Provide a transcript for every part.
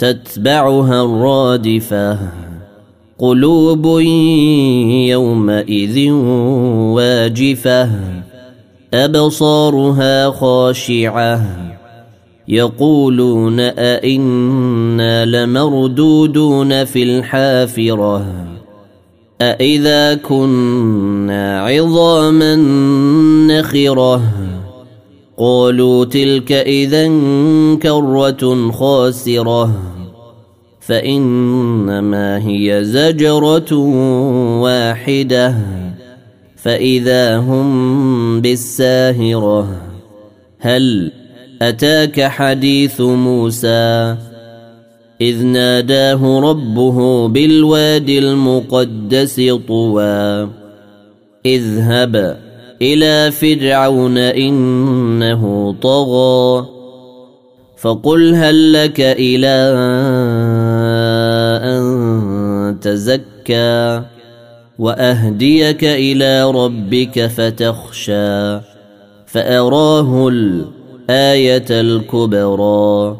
تتبعها الرادفة. قلوب يومئذ واجفة. أبصارها خاشعة. يقولون أئنا لمردودون في الحافرة. أإذا كنا عظاما نخرة. قالوا تلك إذا كرة خاسرة. فإنما هي زجرة واحدة. فإذا هم بالساهرة هل أتاك حديث موسى؟ إذ ناداه ربه بالوادي المقدس طوى. اذهب إلى فرعون إنه طغى فقل هل لك أن تزكى وأهديك إلى ربك فتخشى فأراه الآية الكبرى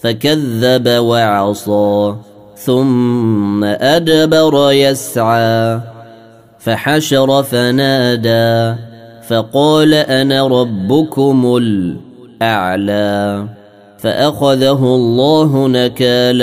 فكذب وعصى ثم أدبر يسعى فحشر فنادى فقال أنا ربكم الأعلى فأخذه الله نكال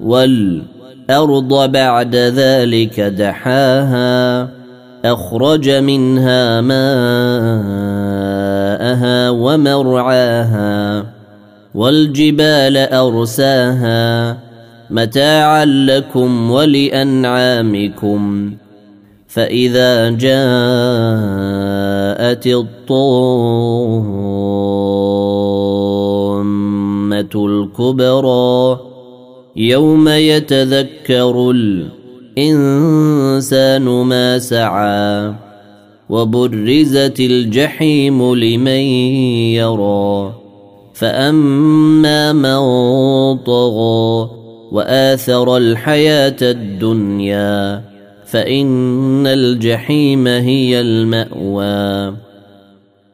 والأرض بعد ذلك دحاها أخرج منها ماءها ومرعاها والجبال أرساها. متاعا لكم ولأنعامكم. فإذا جاءت الطامة الكبرى يوم يتذكر الإنسان ما سعى وبرزت الجحيم لمن يرى فأما من طغى وآثر الحياة الدنيا فإن الجحيم هي المأوى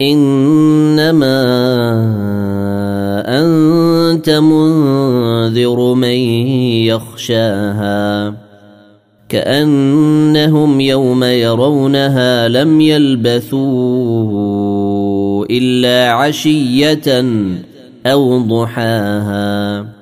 إنما أنت منذر من يخشاها كأنهم يوم يرونها لم يلبثوا إلا عشية أو ضحاها